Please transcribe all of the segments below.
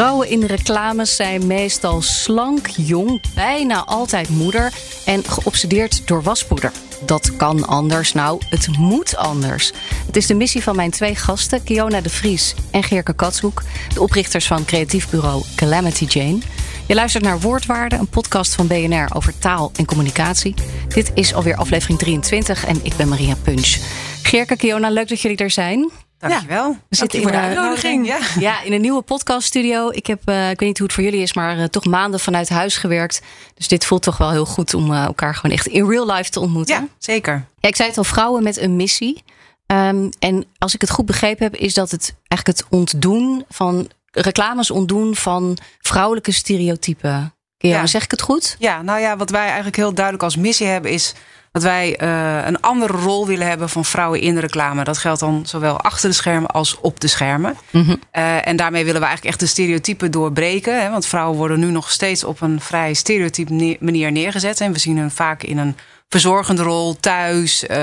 Vrouwen in reclames zijn meestal slank, jong, bijna altijd moeder en geobsedeerd door waspoeder. Dat kan anders, nou, het moet anders. Het is de missie van mijn twee gasten, Kiona de Vries en Geerke Katshoek, de oprichters van creatief bureau Calamity Jane. Je luistert naar Woordwaarde, een podcast van BNR over taal en communicatie. Dit is alweer aflevering 23 en ik ben Maria Punch. Geerke, Kiona, leuk dat jullie er zijn. Dankjewel. Ja, we zitten in een uitnodiging. Ja. ja, in een nieuwe podcaststudio. Ik heb, uh, ik weet niet hoe het voor jullie is, maar uh, toch maanden vanuit huis gewerkt. Dus dit voelt toch wel heel goed om uh, elkaar gewoon echt in real life te ontmoeten. Ja, zeker. Ja, ik zei het al, vrouwen met een missie. Um, en als ik het goed begrepen heb, is dat het eigenlijk het ontdoen van reclames ontdoen van vrouwelijke stereotypen. Ja, zeg ik het goed? Ja, nou ja, wat wij eigenlijk heel duidelijk als missie hebben is dat wij uh, een andere rol willen hebben van vrouwen in de reclame. Dat geldt dan zowel achter de schermen als op de schermen. Mm -hmm. uh, en daarmee willen we eigenlijk echt de stereotypen doorbreken. Hè, want vrouwen worden nu nog steeds op een vrij stereotype ne manier neergezet. En we zien hen vaak in een verzorgende rol thuis. Uh,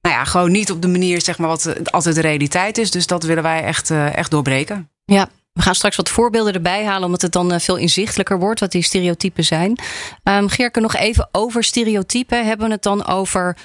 nou ja, gewoon niet op de manier zeg maar, wat altijd de realiteit is. Dus dat willen wij echt, echt doorbreken. Ja, we gaan straks wat voorbeelden erbij halen, omdat het dan veel inzichtelijker wordt wat die stereotypen zijn. Um, Geerke, nog even over stereotypen. Hebben we het dan over,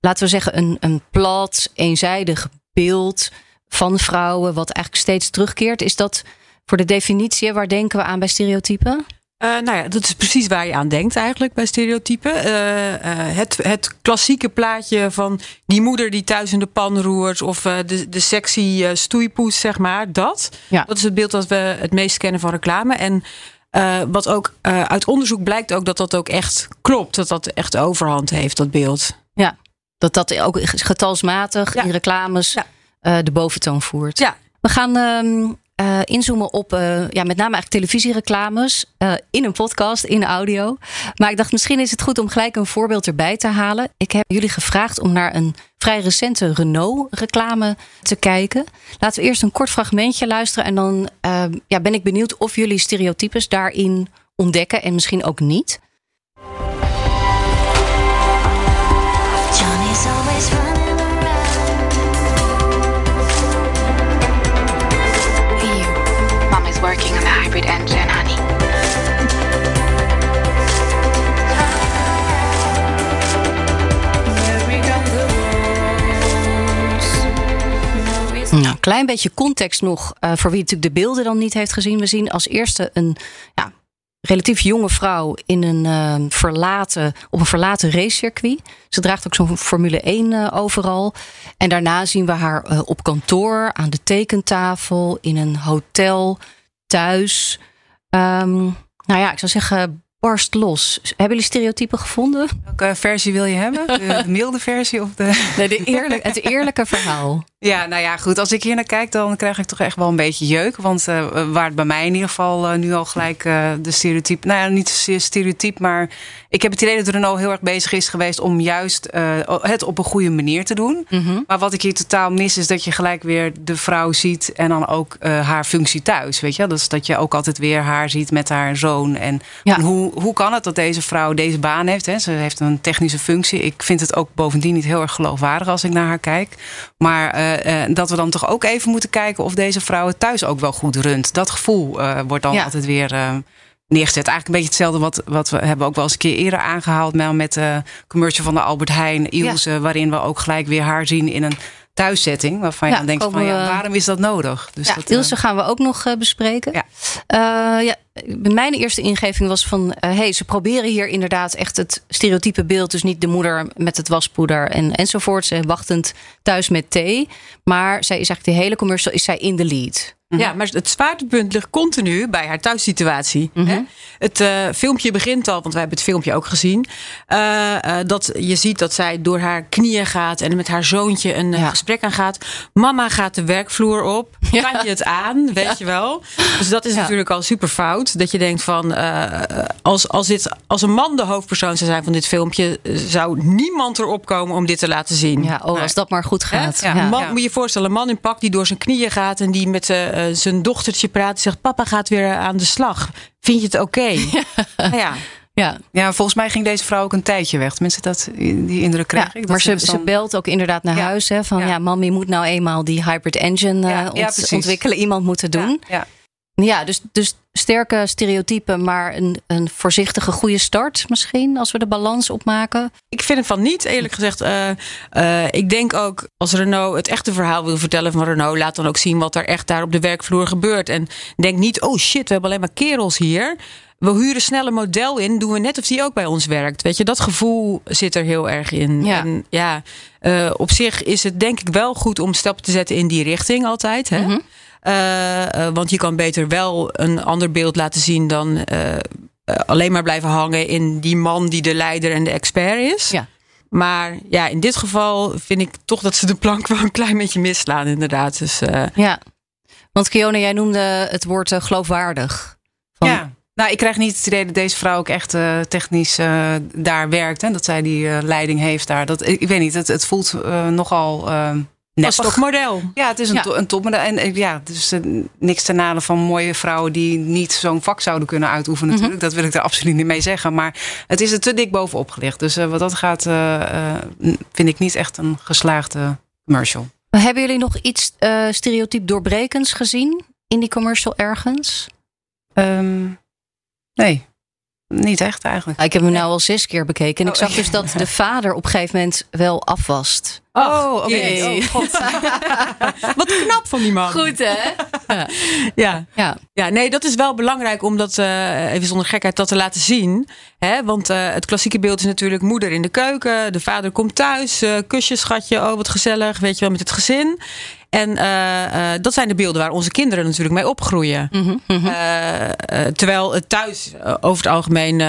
laten we zeggen, een, een plat, eenzijdig beeld van vrouwen, wat eigenlijk steeds terugkeert? Is dat voor de definitie, waar denken we aan bij stereotypen? Uh, nou ja, dat is precies waar je aan denkt eigenlijk bij stereotypen. Uh, uh, het, het klassieke plaatje van die moeder die thuis in de pan roert... of de, de sexy stoeipoes, zeg maar, dat. Ja. Dat is het beeld dat we het meest kennen van reclame. En wat ook uit onderzoek blijkt ook dat dat ook echt klopt. Dat dat echt overhand heeft, dat beeld. Ja, dat dat ook getalsmatig ja. in reclames ja. de boventoon voert. Ja. We gaan... Uh, inzoomen op uh, ja, met name eigenlijk televisiereclames uh, in een podcast, in audio. Maar ik dacht misschien is het goed om gelijk een voorbeeld erbij te halen. Ik heb jullie gevraagd om naar een vrij recente Renault-reclame te kijken. Laten we eerst een kort fragmentje luisteren en dan ja, ben ik benieuwd of jullie stereotypes daarin ontdekken en misschien ook niet. Johnny's always. Engine, honey. Nou, een klein beetje context nog uh, voor wie natuurlijk de beelden dan niet heeft gezien. We zien als eerste een ja, relatief jonge vrouw in een uh, verlaten, op een verlaten racecircuit. Ze draagt ook zo'n Formule 1 uh, overal. En daarna zien we haar uh, op kantoor, aan de tekentafel, in een hotel, thuis. Um, nou ja, ik zou zeggen, barst los. Hebben jullie stereotypen gevonden? Welke versie wil je hebben? De milde versie of de. Nee, de eerlijk, het eerlijke verhaal. Ja, nou ja, goed. Als ik hier naar kijk, dan krijg ik toch echt wel een beetje jeuk. Want uh, waar het bij mij in ieder geval uh, nu al gelijk uh, de stereotype. Nou ja, niet zozeer stereotype, maar ik heb het idee dat Renault heel erg bezig is geweest om juist het op een goede manier te doen. Mm -hmm. Maar wat ik hier totaal mis, is dat je gelijk weer de vrouw ziet en dan ook haar functie thuis. Weet je, dus dat je ook altijd weer haar ziet met haar zoon. En, ja. hoe, hoe kan het dat deze vrouw deze baan heeft? Hè? Ze heeft een technische functie. Ik vind het ook bovendien niet heel erg geloofwaardig als ik naar haar kijk. Maar dat we dan toch ook even moeten kijken of deze vrouw het thuis ook wel goed runt. Dat gevoel uh, wordt dan ja. altijd weer neergezet. Eigenlijk een beetje hetzelfde wat, wat we hebben ook wel eens een keer eerder aangehaald. Met de commercial van de Albert Heijn, Ilse. Ja. Waarin we ook gelijk weer haar zien in een thuiszetting. Waarvan je ja, dan denkt van ja, waarom is dat nodig? Dus ja, dat, Ilse gaan we ook nog bespreken. Ja. Uh, ja, mijn eerste ingeving was van... Uh, hey, ze proberen hier inderdaad echt het stereotype beeld... dus niet de moeder met het waspoeder en, enzovoort. Ze wachtend thuis met thee. Maar zij is eigenlijk de hele commercial is zij in de lead. -hmm. Ja, maar het zwaartepunt ligt continu bij haar thuissituatie. Mm -hmm. hè? Het uh, filmpje begint al, want wij hebben het filmpje ook gezien. Uh, uh, dat je ziet dat zij door haar knieën gaat en met haar zoontje een ja. gesprek aangaat. Mama gaat de werkvloer op. kan je het aan, weet je wel. Dus dat is natuurlijk al super fout. Dat je denkt van, eh, als, als, dit, als een man de hoofdpersoon zou zijn van dit filmpje, eh, zou niemand erop komen om dit te laten zien. Ja, oh, als dat maar goed gaat. Een man. Moet je je voorstellen, een man in pak die door zijn knieën gaat en die met eh, eh, zijn dochtertje praat en zegt: Papa gaat weer aan de slag. Vind je het oké? Nou ja. Ja. Ja, volgens mij ging deze vrouw ook een tijdje weg. Tenminste, dat, die indruk kreeg Ja, ik. Dat maar ze, belt ook inderdaad naar Ja. huis. Hè, van ja, Ja. mam, je moet nou eenmaal die hybrid engine eh, Ja, ja, ont- precies. ontwikkelen. Iemand moet het doen. Ja, Ja, dus, dus sterke stereotypen, maar een, een voorzichtige goede start misschien. Als we de balans opmaken. Ik vind het van niet, eerlijk gezegd. Eh, eh, ik denk ook, als Renault het echte verhaal wil vertellen van Renault, laat dan ook zien wat er echt daar op de werkvloer gebeurt. En denk niet, oh shit, we hebben alleen maar kerels hier. We huren snel een model in, doen we net of die ook bij ons werkt. Weet je, dat gevoel zit er heel erg in. Ja. En ja, eh, op zich is het denk ik wel goed om stappen te zetten in die richting altijd. Hè? Mhm. Want je kan beter wel een ander beeld laten zien dan eh, eh, alleen maar blijven hangen in die man die de leider en de expert is. Ja. Maar ja, in dit geval vind ik toch dat ze de plank wel een klein beetje misslaan, inderdaad. Dus eh, Ja, want Kione, jij noemde het woord eh, geloofwaardig. Van- ja. Nou, ik krijg niet het idee dat deze vrouw ook echt eh, technisch eh, daar werkt. En dat zij die eh, leiding heeft daar. Dat, ik, ik weet niet, het, het voelt eh, nogal eh neppig. toch model. Ja, het is een, Ja. to- een topmodel. En eh, ja, dus eh, niks ten nadele van mooie vrouwen die niet zo'n vak zouden kunnen uitoefenen. Mhm. Natuurlijk. Dat wil ik er absoluut niet mee zeggen. Maar het is er te dik bovenop gelicht. Dus eh, wat dat gaat, vind ik niet echt een geslaagde commercial. Hebben jullie nog iets stereotyp doorbrekends gezien in die commercial ergens? Ehm, nee, niet echt eigenlijk. Ik heb hem nou al zes keer bekeken. En ik Oh, zag dus dat de vader op een gegeven moment wel afwast. Oh, oké. jee. Oh, God. Wat knap van die man. Goed hè? Ja. Ja. Ja, nee, dat is wel belangrijk om dat, eh, even zonder gekheid, dat te laten zien. Hè? Want eh, het klassieke beeld is natuurlijk moeder in de keuken. De vader komt thuis. eh kusjes, schatje. Oh, wat gezellig. Weet je wel, met het gezin. En eh, eh, dat zijn de beelden waar onze kinderen natuurlijk mee opgroeien. Mhm, mhm. Eh, terwijl het thuis over het algemeen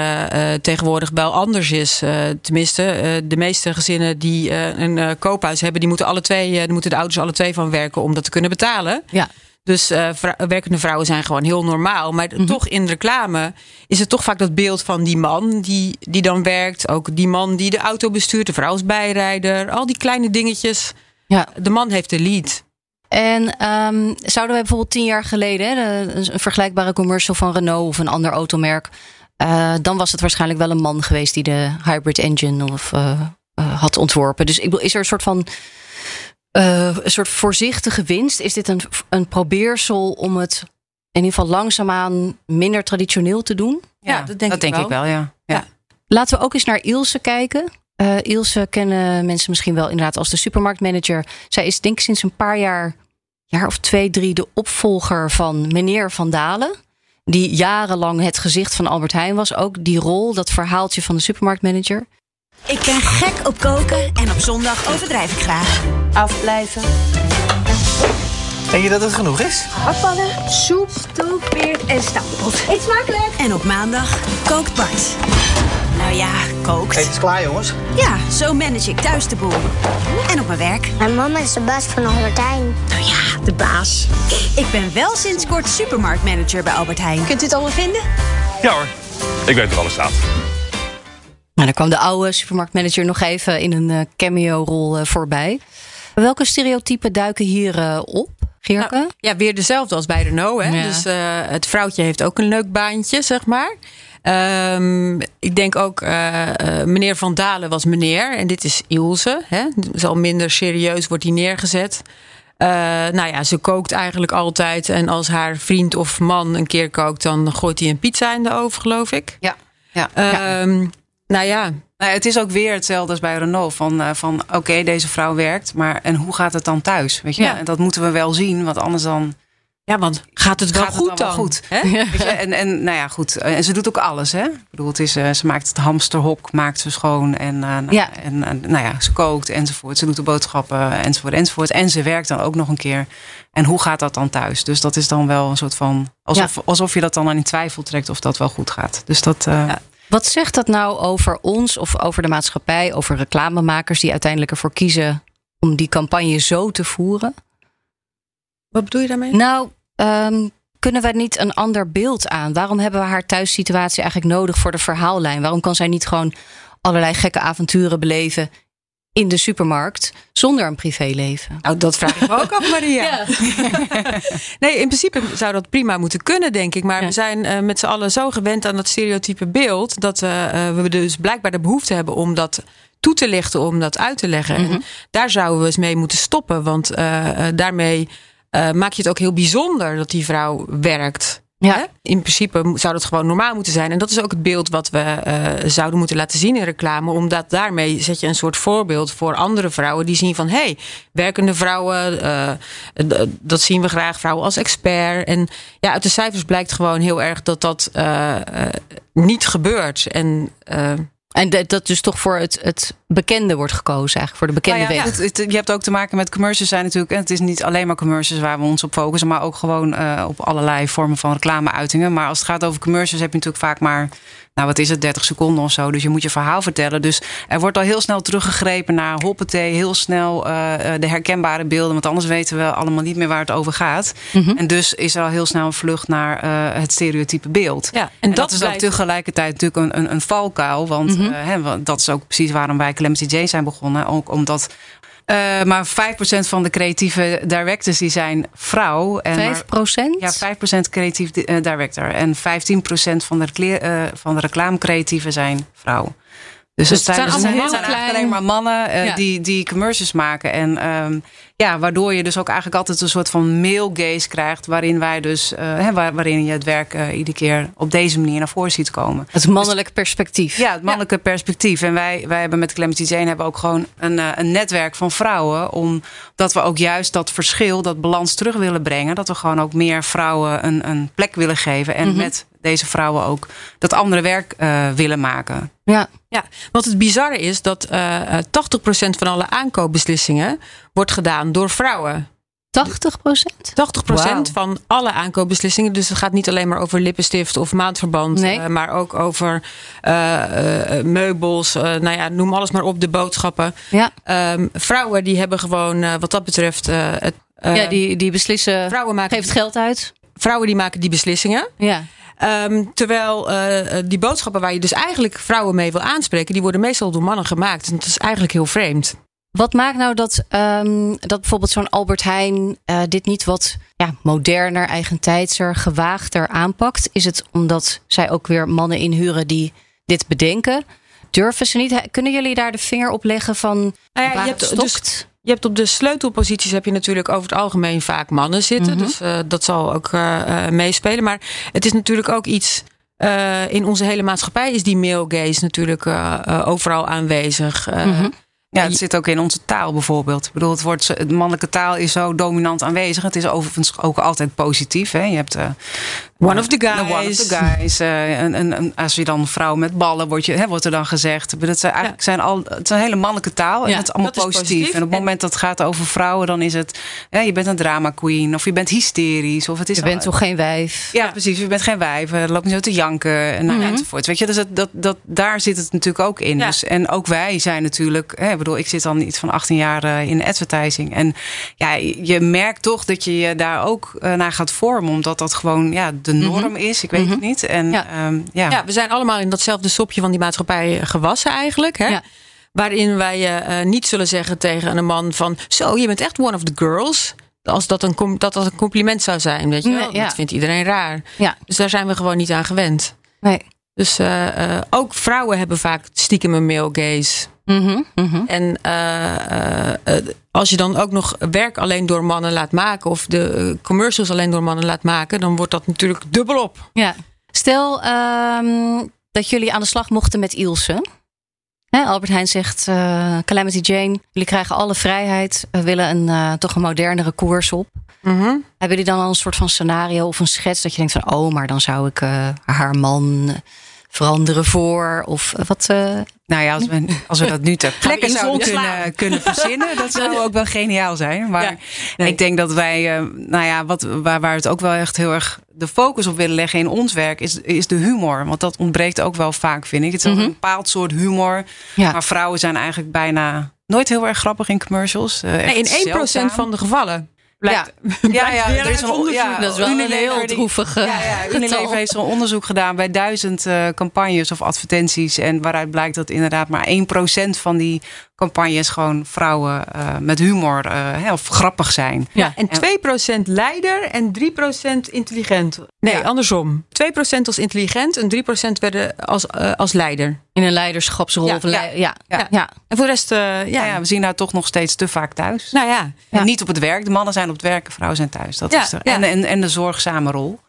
tegenwoordig wel anders is. Tenminste, de meeste gezinnen die een koophuis hebben, die moeten alle twee, moeten de ouders alle twee van werken om dat te kunnen betalen. Ja. Dus werkende vrouwen zijn gewoon heel normaal. Maar Mhm. toch in reclame is het toch vaak dat beeld van die man die, die dan werkt. Ook die man die de auto bestuurt, de vrouw is bijrijder. Al die kleine dingetjes. Ja. De man heeft de lead. En ehm, zouden wij bijvoorbeeld tien jaar geleden, hè, een vergelijkbare commercial van Renault of een ander automerk, eh, dan was het waarschijnlijk wel een man geweest die de hybrid engine of, eh, eh, had ontworpen. Dus ik bedoel, is er een soort van eh, een soort voorzichtige winst? Is dit een, een probeersel om het in ieder geval langzaamaan minder traditioneel te doen? Ja, dat denk ik denk wel. ik wel, ja. ja. Laten we ook eens naar Ilse kijken. Eh, Ilse kennen mensen misschien wel inderdaad als de supermarktmanager. Zij is denk ik sinds een paar jaar, jaar of twee, drie, de opvolger van meneer Van Dalen. Die jarenlang het gezicht van Albert Heijn was. Ook die rol, dat verhaaltje van de supermarktmanager. Ik ben gek op koken en op zondag overdrijf ik graag. Afblijven. Denk je dat het genoeg is? Afvallen. Soep, stoop, peert en stampot. Eet smakelijk. En op maandag kookt Bart. Nou ja, kookt. Eten is klaar, jongens. Ja, zo manage ik thuis de boel. En op mijn werk. Mijn mama is de baas van Albert Heijn. Nou ja, de baas. Ik ben wel sinds kort supermarktmanager bij Albert Heijn. Kunt u het allemaal vinden? Ja hoor, ik weet waar alles staat. Nou, dan kwam de oude supermarktmanager nog even in een eh, cameo-rol eh, voorbij. Welke stereotypen duiken hier eh, op, Geerke? Nou, ja, weer dezelfde als bij Renault. Hè? Ja. Dus eh, het vrouwtje heeft ook een leuk baantje, zeg maar. Ehm, ik denk ook, eh, meneer Van Dalen was meneer. En dit is Ilse. Hè? Dus al minder serieus wordt hij neergezet. Eh, nou ja, ze kookt eigenlijk altijd. En als haar vriend of man een keer kookt, dan gooit hij een pizza in de oven, geloof ik. Ja, ja. Ehm, Nou ja, Nou, het is ook weer hetzelfde als bij Renault. Van, van oké, deze vrouw werkt, maar en hoe gaat het dan thuis? Weet je? Ja. En dat moeten we wel zien, want anders dan ja, want gaat het wel gaat goed het dan wel goed. Hè? Weet je? En, en nou ja, goed. En ze doet ook alles, hè? Ik bedoel, het is, eh, ze maakt het hamsterhok, maakt ze schoon. En, eh, nou, Ja. en eh, nou ja, ze kookt enzovoort. Ze doet de boodschappen enzovoort enzovoort. En ze werkt dan ook nog een keer. En hoe gaat dat dan thuis? Dus dat is dan wel een soort van... Alsof, alsof je dat dan aan in twijfel trekt of dat wel goed gaat. Dus dat... eh, Ja. Wat zegt dat nou over ons of over de maatschappij, over reclamemakers die uiteindelijk ervoor kiezen om die campagne zo te voeren? Wat bedoel je daarmee? Nou, ehm, kunnen we niet een ander beeld aan? Waarom hebben we haar thuissituatie eigenlijk nodig voor de verhaallijn? Waarom kan zij niet gewoon allerlei gekke avonturen beleven in de supermarkt zonder een privéleven? Nou, dat vraag ik me ook af, Maria. nee, in principe zou dat prima moeten kunnen, denk ik. Maar we zijn uh, met z'n allen zo gewend aan dat stereotype beeld dat uh, we dus blijkbaar de behoefte hebben om dat toe te lichten, om dat uit te leggen. Mm -hmm. daar zouden we eens mee moeten stoppen, want uh, daarmee maak je het ook heel bijzonder dat die vrouw werkt. Ja. In principe zou dat gewoon normaal moeten zijn. En dat is ook het beeld wat we uh, zouden moeten laten zien in reclame. Omdat daarmee zet je een soort voorbeeld voor andere vrouwen die zien van hé, hey, werkende vrouwen, uh, dat zien we graag, vrouwen als expert. En ja, uit de cijfers blijkt gewoon heel erg dat dat niet gebeurt. En en dat dus toch voor het, het bekende wordt gekozen, eigenlijk voor de bekende nou ja, weg. Het, het, je hebt ook te maken met commercials zijn natuurlijk. En het is niet alleen maar commercials waar we ons op focussen, maar ook gewoon uh, op allerlei vormen van reclameuitingen. Maar als het gaat over commercials heb je natuurlijk vaak maar. Nou, wat is het, 30 seconden of zo. Dus je moet je verhaal vertellen. Dus er wordt al heel snel teruggegrepen naar hoppatee. Heel snel uh, de herkenbare beelden. Want anders weten we allemaal niet meer waar het over gaat. Mm -hmm. En dus is er al heel snel een vlucht naar uh, het stereotype beeld. Ja, en, en dat, dat is blijft... ook tegelijkertijd natuurlijk een, een, een valkuil. Want mm -hmm. uh, hè, dat is ook precies waarom wij Calamity Jane zijn begonnen. Ook omdat uh, maar 5% van de creatieve directors die zijn vrouw. En 5%? Maar, ja, 5% creatief uh, director. En 15% van de, uh, van de reclamecreatieven zijn vrouw. Dus, dus het zijn, het zijn, dus zijn eigenlijk alleen maar mannen ja. die, die commercials maken. En um, ja, waardoor je dus ook eigenlijk altijd een soort van male gaze krijgt. Waarin wij dus, waar, waarin je het werk iedere keer op deze manier naar voren ziet komen. Het mannelijke perspectief. Ja, het mannelijke ja. perspectief. En wij, wij hebben met Clemity Jane hebben ook gewoon een, een netwerk van vrouwen. Omdat we ook juist dat verschil, dat balans terug willen brengen. Dat we gewoon ook meer vrouwen een, een plek willen geven. En mm -hmm. met deze vrouwen ook dat andere werk uh, willen maken. Ja. ja, want het bizarre is dat uh, 80% van alle aankoopbeslissingen wordt gedaan door vrouwen. 80 procent? 80 procent wow. van alle aankoopbeslissingen. Dus het gaat niet alleen maar over lippenstift of maandverband. Nee. Uh, maar ook over uh, uh, meubels. nou ja, noem alles maar op, de boodschappen. Ja. Um, vrouwen die hebben gewoon wat dat betreft... het, ja, die, die beslissen... Vrouwen maken, geeft geld uit. Vrouwen die maken die beslissingen. Ja. Um, terwijl uh, die boodschappen waar je dus eigenlijk vrouwen mee wil aanspreken, die worden meestal door mannen gemaakt. En dat is eigenlijk heel vreemd. Wat maakt nou dat, um, dat bijvoorbeeld zo'n Albert Heijn uh, dit niet wat ja, moderner, eigentijdser, gewaagder aanpakt? Is het omdat zij ook weer mannen inhuren die dit bedenken? Durven ze niet? Kunnen jullie daar de vinger op leggen van nou ja, waar je het hebt, stokt? Dus, je hebt op de sleutelposities heb je natuurlijk over het algemeen vaak mannen zitten. Mm -hmm. Dus uh, dat zal ook uh, meespelen. Maar het is natuurlijk ook iets. In onze hele maatschappij is die male gaze natuurlijk overal aanwezig. Mm -hmm. Ja, het zit ook in onze taal bijvoorbeeld. Ik bedoel, het wordt, de mannelijke taal is zo dominant aanwezig. Het is overigens ook altijd positief. Hè? Je hebt uh, one of the guys. one of the guys. Uh, en, en, en, als je dan vrouw met ballen wordt, je, hè, wordt er dan gezegd. Dat zijn eigenlijk ja. zijn al, het is een hele mannelijke taal. En ja, het is allemaal positief. Is positief. En op het moment dat het gaat over vrouwen, dan is het. Hè, je bent een drama queen. Of je bent hysterisch. Of het is je bent toch geen wijf? Ja, precies. Je bent geen wijf. Er loopt niet zo te janken. En, mm -hmm. enzovoort. Weet je, dus dat, dat, dat, daar zit het natuurlijk ook in. Dus, en ook wij zijn natuurlijk. Hè, bedoel, ik zit dan iets van 18 jaar uh, in advertising. En ja, je merkt toch dat je je daar ook uh, naar gaat vormen. Omdat dat gewoon ja, de norm mm -hmm. is. Ik weet het niet. En, ja. Um, ja. ja, we zijn allemaal in datzelfde sopje van die maatschappij gewassen eigenlijk. Hè? Ja. Waarin wij uh, niet zullen zeggen tegen een man van... Zo, je bent echt one of the girls als dat een, dat dat een compliment zou zijn. Weet je wel? Nee, ja. Dat vindt iedereen raar. Ja. Dus daar zijn we gewoon niet aan gewend. Nee. Dus uh, uh, ook vrouwen hebben vaak stiekem een male gaze. Mm -hmm, mm -hmm. En uh, als je dan ook nog werk alleen door mannen laat maken, of de commercials alleen door mannen laat maken, dan wordt dat natuurlijk dubbelop. Ja. Stel um, dat jullie aan de slag mochten met Ilse. Hè, Albert Heijn zegt: Calamity Jane, jullie krijgen alle vrijheid, we willen een, toch een modernere koers op. Mm -hmm. Hebben jullie dan al een soort van scenario of een schets dat je denkt van, oh, maar dan zou ik haar man veranderen voor? Of wat? Uh... Nou ja, als we, als we dat nu ter plekke zouden kunnen, kunnen verzinnen, dat zou ook wel geniaal zijn. Maar ja, nee. ik denk dat wij, uh, nou ja, wat, waar, waar we het ook wel echt heel erg de focus op willen leggen in ons werk, is, is de humor. Want dat ontbreekt ook wel vaak, vind ik. Het is mm -hmm. een bepaald soort humor. Ja. Maar vrouwen zijn eigenlijk bijna nooit heel erg grappig in commercials. Uh, nee, in 1% van de gevallen. Blijkt, Ja, ja, er is een ja, Dat is wel een heel eh, Ja, ja, Unilever heeft zo'n onderzoek gedaan bij duizend eh, campagnes of advertenties. En waaruit blijkt dat inderdaad maar 1% van die campagnes gewoon vrouwen eh, met humor eh, hè, of grappig zijn. Ja, en 2% leider en 3% intelligent. Nee, Ja. andersom. 2% als intelligent en 3% werden als, eh, als leider. In een leiderschapsrol. Ja, ja, ja, ja. ja. En voor de rest, eh, ja. Ja, ja, we zien haar toch nog steeds te vaak thuis. Nou ja. En niet op het werk. De mannen zijn op het werk, de vrouwen zijn thuis. Dat Ja, is er. ja. En, en, en de zorgzame rol.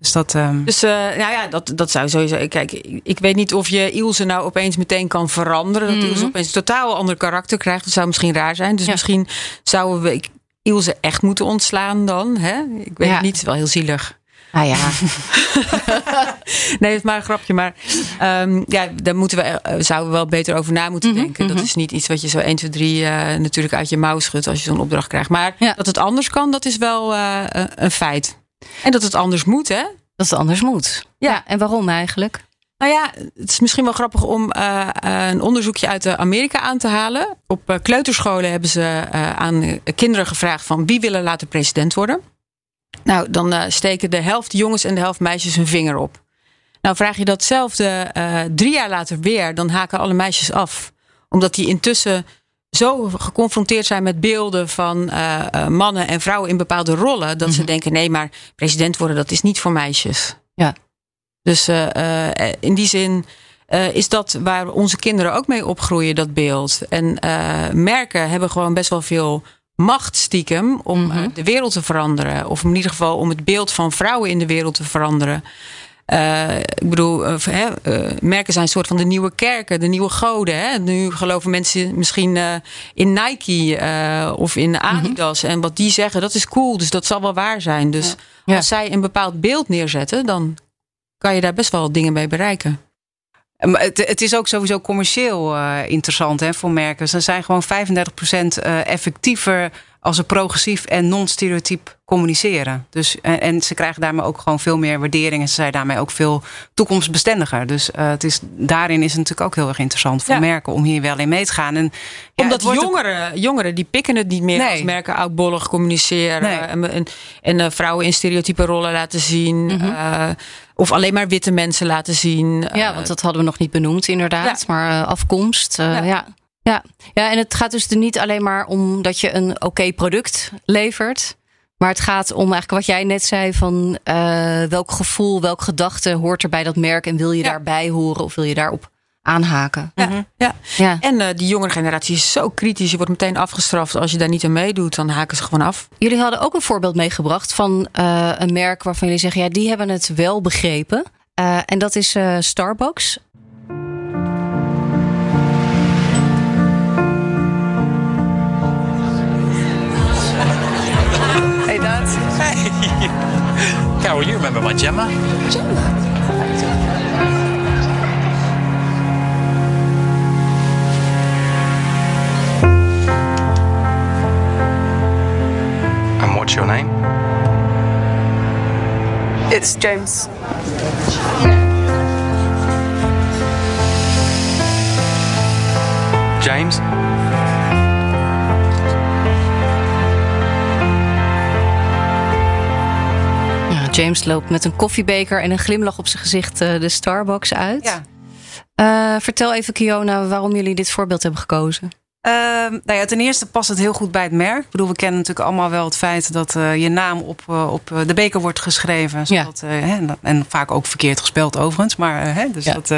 Dus dat. ehm, Dus uh, nou ja, dat, dat zou sowieso. Kijk, ik, weet niet of je Ilse nou opeens meteen kan veranderen. Dat Mhm. Ilse opeens een totaal ander karakter krijgt. Dat zou misschien raar zijn. Dus Ja. misschien zouden we Ilse echt moeten ontslaan dan. Hè? Ik weet Ja. het niet, wel heel zielig. Ah ja. Nee, het is maar een grapje. Maar ehm, ja, daar moeten we, eh, zouden we wel beter over na moeten Mhm, denken. Dat mhm. is niet iets wat je zo 1, 2, 3 eh, natuurlijk uit je mouw schudt als je zo'n opdracht krijgt. Maar Ja. dat het anders kan, dat is wel eh, een- een feit. En dat het anders moet, hè? Dat het anders moet. Ja. Ja. En waarom eigenlijk? Nou ja, het is misschien wel grappig om eh, eh, een onderzoekje uit Amerika aan te halen. Op eh, kleuterscholen hebben ze aan kinderen gevraagd van wie willen later president worden. Nou, dan steken de helft jongens en de helft meisjes hun vinger op. Nou, vraag je datzelfde drie jaar later weer, dan haken alle meisjes af. Omdat die intussen zo geconfronteerd zijn met beelden van eh, eh, mannen en vrouwen in bepaalde rollen. Dat ze denken, nee, maar president worden, dat is niet voor meisjes. Ja. Dus eh, in die zin is dat waar onze kinderen ook mee opgroeien, dat beeld. En merken hebben gewoon best wel veel macht stiekem om Mhm. de wereld te veranderen. Of in ieder geval om het beeld van vrouwen in de wereld te veranderen. Eh, ik bedoel, eh, eh, merken zijn een soort van de nieuwe kerken, de nieuwe goden. Hè? Nu geloven mensen misschien in Nike of in Adidas. En wat die zeggen, dat is cool. Dus dat zal wel waar zijn. Dus Ja. als zij een bepaald beeld neerzetten, dan kan je daar best wel dingen mee bereiken. Maar het, het is ook sowieso commercieel interessant hè, voor merken. Ze zijn gewoon 35% eh, effectiever als ze progressief en non-stereotyp communiceren. Dus, en, en ze krijgen daarmee ook gewoon veel meer waardering. En ze zijn daarmee ook veel toekomstbestendiger. Dus eh, het is, daarin is het natuurlijk ook heel erg interessant voor Ja. merken om hier wel in mee te gaan. En, ja, Omdat ook- jongeren, jongeren, die pikken het niet meer Nee. als merken oudbollig communiceren. Nee. En, en, en eh, vrouwen in stereotype rollen laten zien. Mhm. eh, of alleen maar witte mensen laten zien. Ja, want dat hadden we nog niet benoemd, inderdaad. Ja. Maar afkomst, eh, Ja. Ja. ja. En het gaat dus er niet alleen maar om dat je een oké product levert. Maar het gaat om eigenlijk wat jij net zei: van eh, welk gevoel, welk gedachte hoort er bij dat merk en wil je Ja. daarbij horen of wil je daarop aanhaken? ja, ja. Ja. En eh, die jongere generatie is zo kritisch. Je wordt meteen afgestraft. Als je daar niet aan meedoet, dan haken ze gewoon af. Jullie hadden ook een voorbeeld meegebracht van eh, een merk waarvan jullie zeggen: ja, die hebben het wel begrepen. En dat is Starbucks. Carol, you remember my Gemma. Gemma? And what's your name? It's James. James? James loopt met een koffiebeker en een glimlach op zijn gezicht eh, de Starbucks uit. Ja. Eh, vertel even, Kiona, waarom jullie dit voorbeeld hebben gekozen. Ehm, nou ja, ten eerste past het heel goed bij het merk. Ik bedoel, we kennen natuurlijk allemaal wel het feit dat eh, je naam op, op de beker wordt geschreven. Zodat, eh, hè, en vaak ook verkeerd gespeld overigens. Maar, hè, dus Ja. dat,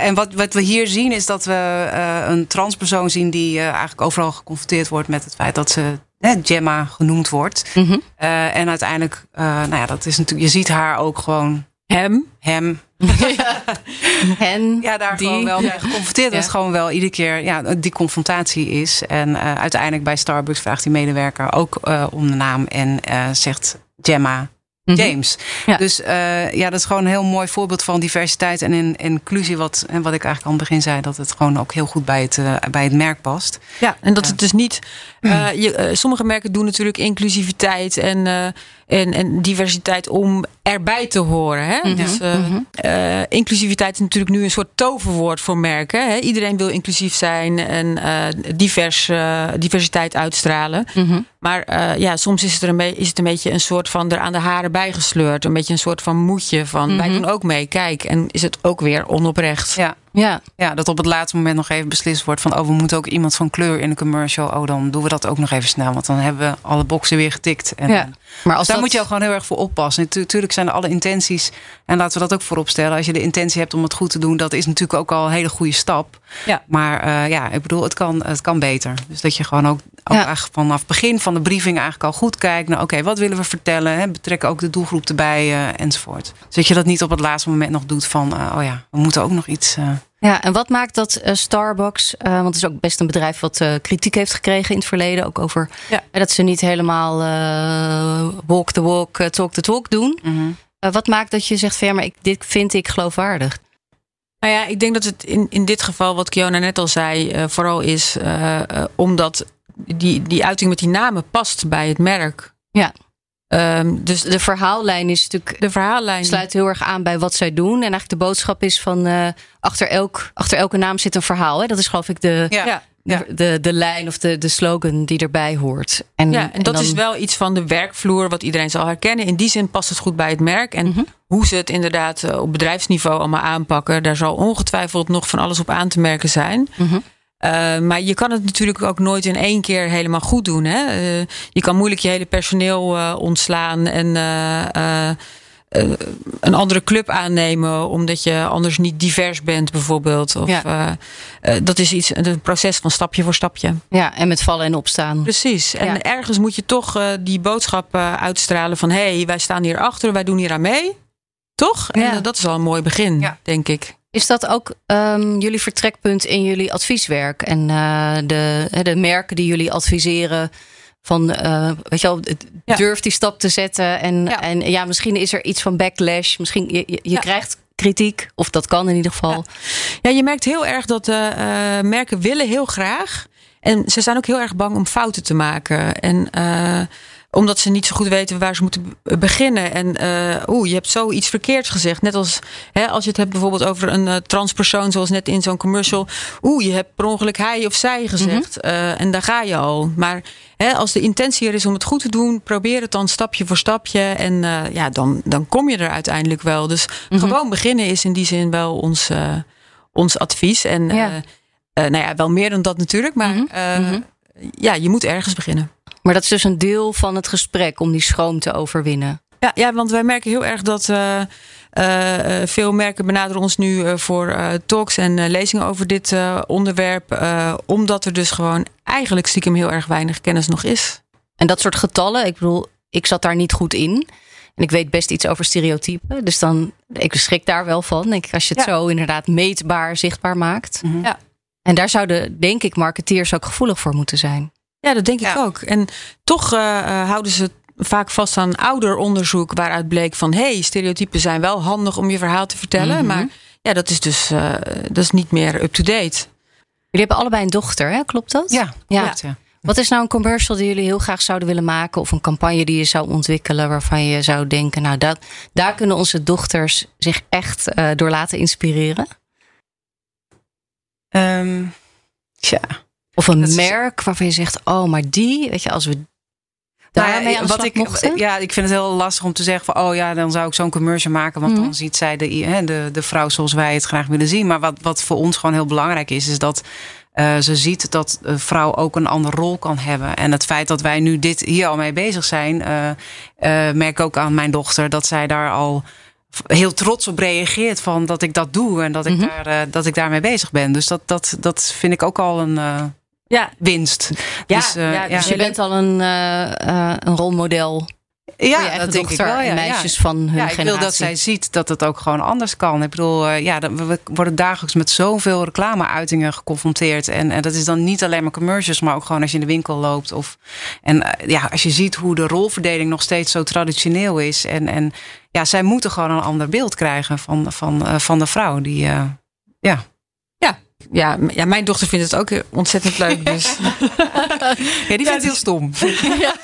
en wat, wat we hier zien is dat we een transpersoon zien die eigenlijk overal geconfronteerd wordt met het feit dat ze hè, Gemma genoemd wordt. Mhm. Eh, en uiteindelijk, eh, nou ja, dat is natuurlijk, je ziet haar ook gewoon Hem? hem En ja, daar die. gewoon wel mee geconfronteerd. Ja. Dat het gewoon wel iedere keer ja, die confrontatie is. En eh, uiteindelijk bij Starbucks vraagt die medewerker ook om de naam en zegt Gemma Mhm. James. Ja. Dus ja, dat is gewoon een heel mooi voorbeeld van diversiteit en in- inclusie. Wat, en wat ik eigenlijk aan het begin zei, dat het gewoon ook heel goed bij het, bij het merk past. Ja, en dat het dus niet. Eh, je, eh, sommige merken doen natuurlijk inclusiviteit en, eh, en, en diversiteit om erbij te horen. Hè? Mhm, Dus, mhm. inclusiviteit is natuurlijk nu een soort toverwoord voor merken. Hè? Iedereen wil inclusief zijn en divers, diversiteit uitstralen. Mhm. Maar ja, soms is het, er een is het een beetje een soort van er aan de haren bijgesleurd. Een beetje een soort van moedje van wij doen ook mee, kijk. En is het ook weer onoprecht. Ja. Ja. ja, dat op het laatste moment nog even beslist wordt van... oh, we moeten ook iemand van kleur in een commercial. Oh, dan doen we dat ook nog even snel. Want dan hebben we alle boxen weer getikt. En, ja. Maar als daar dat... moet je ook gewoon heel erg voor oppassen. Natuurlijk zijn er alle intenties. En laten we dat ook voorop stellen. Als je de intentie hebt om het goed te doen... dat is natuurlijk ook al een hele goede stap. Ja. Maar uh, ja, ik bedoel, het kan, het kan beter. Dus dat je gewoon ook, ook ja. vanaf het begin van de briefing... eigenlijk al goed kijkt naar... oké, okay, wat willen we vertellen? Hè? Betrekken ook de doelgroep erbij uh, enzovoort. Dus dat je dat niet op het laatste moment nog doet van... Uh, oh ja, we moeten ook nog iets... Ja, en wat maakt dat Starbucks, want het is ook best een bedrijf wat kritiek heeft gekregen in het verleden, ook over ja. dat ze niet helemaal walk the walk, talk the talk doen. Mm -hmm. wat maakt dat je zegt van ja, maar ik, dit vind ik geloofwaardig? Nou ja, ik denk dat het in, in dit geval, wat Kiona net al zei, vooral is omdat die, die uiting met die namen past bij het merk. Ja. Um, dus de verhaallijn is natuurlijk. De verhaallijn sluit heel erg aan bij wat zij doen. En eigenlijk de boodschap is van uh, achter, elk, achter elke naam zit een verhaal. Hè? Dat is geloof ik de, ja. De, de, de, lijn of de, de slogan die erbij hoort. En, ja, en, en dat dan... is wel iets van de werkvloer wat iedereen zal herkennen. In die zin past het goed bij het merk. En mm -hmm. hoe ze het inderdaad uh, op bedrijfsniveau allemaal aanpakken, daar zal ongetwijfeld nog van alles op aan te merken zijn. Mm -hmm. Uh, maar je kan het natuurlijk ook nooit in één keer helemaal goed doen. Hè? Uh, je kan moeilijk je hele personeel uh, ontslaan en een andere club aannemen, omdat je anders niet divers bent, bijvoorbeeld. Of, ja. dat is iets, een proces van stapje voor stapje. Ja, en met vallen en opstaan. Precies. En ja. ergens moet je toch die boodschap uitstralen van hé, hey, wij staan hier achter, wij doen hier aan mee. Toch? En ja. dat is al een mooi begin, denk ik. Is dat ook um, jullie vertrekpunt in jullie advieswerk? En de, de merken die jullie adviseren van, uh, weet je wel, Ja. durf die stap te zetten. En Ja. en, ja misschien is er iets van backlash. Misschien je, je, je Ja. krijgt kritiek, of dat kan in ieder geval. Ja, je merkt heel erg dat uh, merken willen heel graag. En ze zijn ook heel erg bang om fouten te maken. En omdat ze niet zo goed weten waar ze moeten beginnen. En uh, oeh, je hebt zoiets verkeerds gezegd. Net als hè, als je het hebt bijvoorbeeld over een uh, transpersoon, zoals net in zo'n commercial. Oeh, je hebt per ongeluk hij of zij gezegd. Mm -hmm. uh, en daar ga je al. Maar hè, als de intentie er is om het goed te doen, probeer het dan stapje voor stapje. En ja, dan, dan kom je er uiteindelijk wel. Dus mm -hmm. gewoon beginnen is in die zin wel ons, ons advies. En ja. nou ja, wel meer dan dat natuurlijk. Maar mm -hmm. ja, je moet ergens beginnen. Maar dat is dus een deel van het gesprek om die schroom te overwinnen. Ja, ja want wij merken heel erg dat uh, uh, veel merken benaderen ons nu uh, voor talks en lezingen over dit onderwerp. omdat er dus gewoon eigenlijk stiekem heel erg weinig kennis nog is. En dat soort getallen, ik bedoel, ik zat daar niet goed in. En ik weet best iets over stereotypen. Dus dan, ik schrik daar wel van. Denk ik, als je het ja. zo inderdaad meetbaar, zichtbaar maakt. Mm -hmm. Ja. En daar zouden, denk ik, marketeers ook gevoelig voor moeten zijn. Ja, dat denk ik ja. ook. En toch uh, houden ze vaak vast aan ouder onderzoek waaruit bleek van hé, hey, stereotypen zijn wel handig om je verhaal te vertellen. Mhm. Mm -hmm. Maar ja, dat is dus uh, dat is niet meer up-to-date. Jullie hebben allebei een dochter, hè? klopt dat? Ja, ja. klopt. Ja. Wat is nou een commercial die jullie heel graag zouden willen maken? Of een campagne die je zou ontwikkelen waarvan je zou denken, nou, dat, daar kunnen onze dochters zich echt uh, door laten inspireren? Um, tja. Of een dat merk waarvan je zegt, oh, maar die, weet je, als we daarmee nou ja, aan de wat ik, mochten? Ja, ik vind het heel lastig om te zeggen van, oh ja, dan zou ik zo'n commercial maken, want Mhm. dan ziet zij de, de, de vrouw zoals wij het graag willen zien. Maar wat, wat voor ons gewoon heel belangrijk is, is dat uh, ze ziet dat de vrouw ook een andere rol kan hebben. En het feit dat wij nu dit hier al mee bezig zijn, uh, uh, merk ook aan mijn dochter dat zij daar al heel trots op reageert van dat ik dat doe en dat ik, Mhm. daar, dat ik daarmee bezig ben. Dus dat, dat, dat vind ik ook al een ja. winst. Ja, dus, uh, ja, dus je bent al een, uh, een rolmodel. Ja, dat denk ik wel. Ja, meisjes ja. van hun ja, ik generatie. wil dat zij ziet dat het ook gewoon anders kan. Ik bedoel, ja, we worden dagelijks met zoveel reclameuitingen geconfronteerd. En, en dat is dan niet alleen maar commercials, maar ook gewoon als je in de winkel loopt. Of, en ja, als je ziet hoe de rolverdeling nog steeds zo traditioneel is. En, en ja, zij moeten gewoon een ander beeld krijgen van, van, van de vrouw. Die, ja. Ja, ja, ja, mijn dochter vindt het ook ontzettend leuk. Dus. ja, die vindt het heel stom. ja.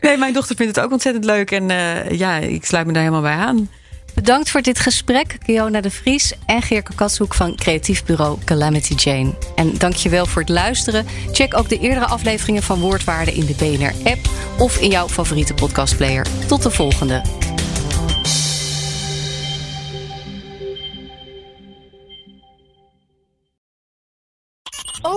Nee, mijn dochter vindt het ook ontzettend leuk. En uh, ja, ik sluit me daar helemaal bij aan. Bedankt voor dit gesprek, Kiona de Vries en Geerke Katshoek van creatief bureau Calamity Jane. En dankjewel voor het luisteren. Check ook de eerdere afleveringen van Woordwaarde in de BNR-app of in jouw favoriete podcastplayer. Tot de volgende.